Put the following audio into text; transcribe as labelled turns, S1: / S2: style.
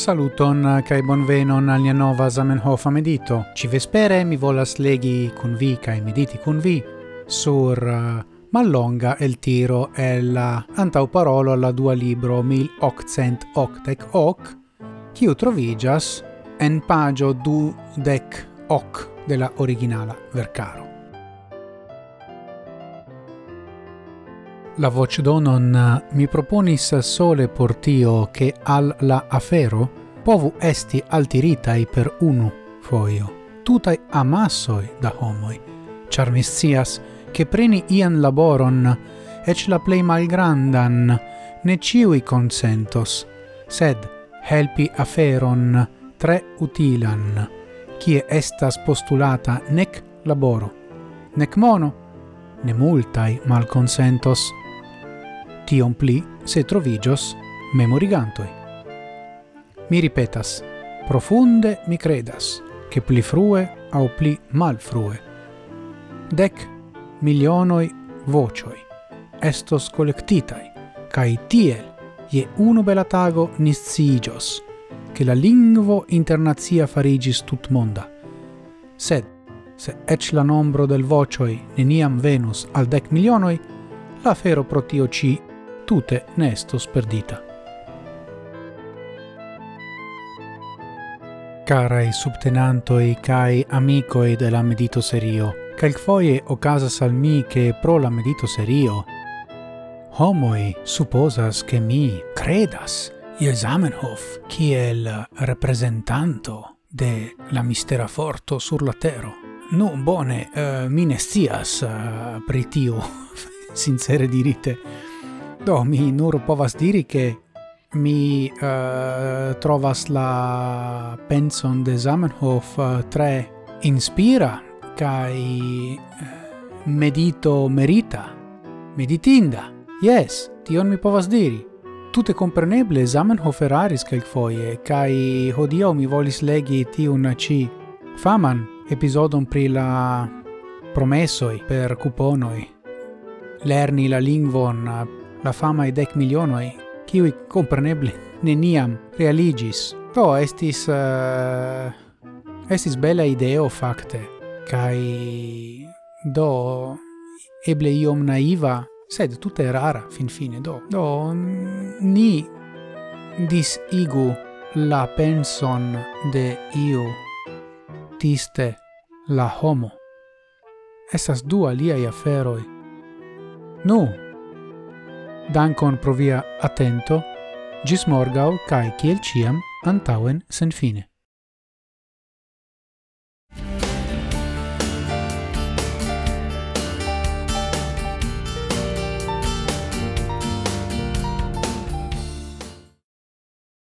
S1: Saluton uh, kai bonvenon al nia nova Zamenhof medito. Ci vespere mi volas legi kun vi kai mediti kun vi sur uh, Mallonga el tiro el la antau parolo alla dua libro 1888 hoc qui trovigas en pagio du dec oc della originala vercaro. La voce donon eh, mi proponis sole por tio che al la afero povu esti altiritai per unu foio, tutai amassoi da homoi, char miscias che preni ian laboron, ec la plei malgrandan, ne ciui consentos, sed helpi aferon tre utilan, cie estas postulata nec laboro, nec mono, ne multai malconsentos, tion pli se trovigios memorigantoi. Mi ripetas, profunde mi credas, che pli frue au pli mal frue. Dec milionoi vocioi estos collectitai, cae tiel je uno bela tago nisciigios, che la lingvo internazia farigis tut monda. Sed, se ec la nombro del vocioi neniam venus al dec milionoi, la fero pro tio ci tute ne estos perdita. Carai subtenantoi cae amicoi de la medito serio, calcfoie ocasas al mi che pro la medito serio homoi supposas che mi credas il Zamenhof kiel representanto de la mistera forto sur la tero. Nu, bone, uh, mi ne uh, pri tio, sincere dirite. Do, mi nur povas diri che mi uh, trovas la penson de Zamenhof uh, tre inspira kai uh, eh, medito merita meditinda. Yes tion mi povas diri. Tutte compreneble Zamenhof eraris foie kai hodio mi volis legi tiun ci faman episodon pri la promesoi per cuponoi lerni la lingvon la fama e dec milionoi, kiui compreneble neniam realigis. Do estis... Uh, estis bella ideo facte, kai do eble iom naiva, sed tutte rara fin fine do. Do ni disigu la penson de iu tiste la homo. esas du aliai aferoi. Nu, Dankon pro via atento, gis morgau cae ciel ciam antauen sen fine.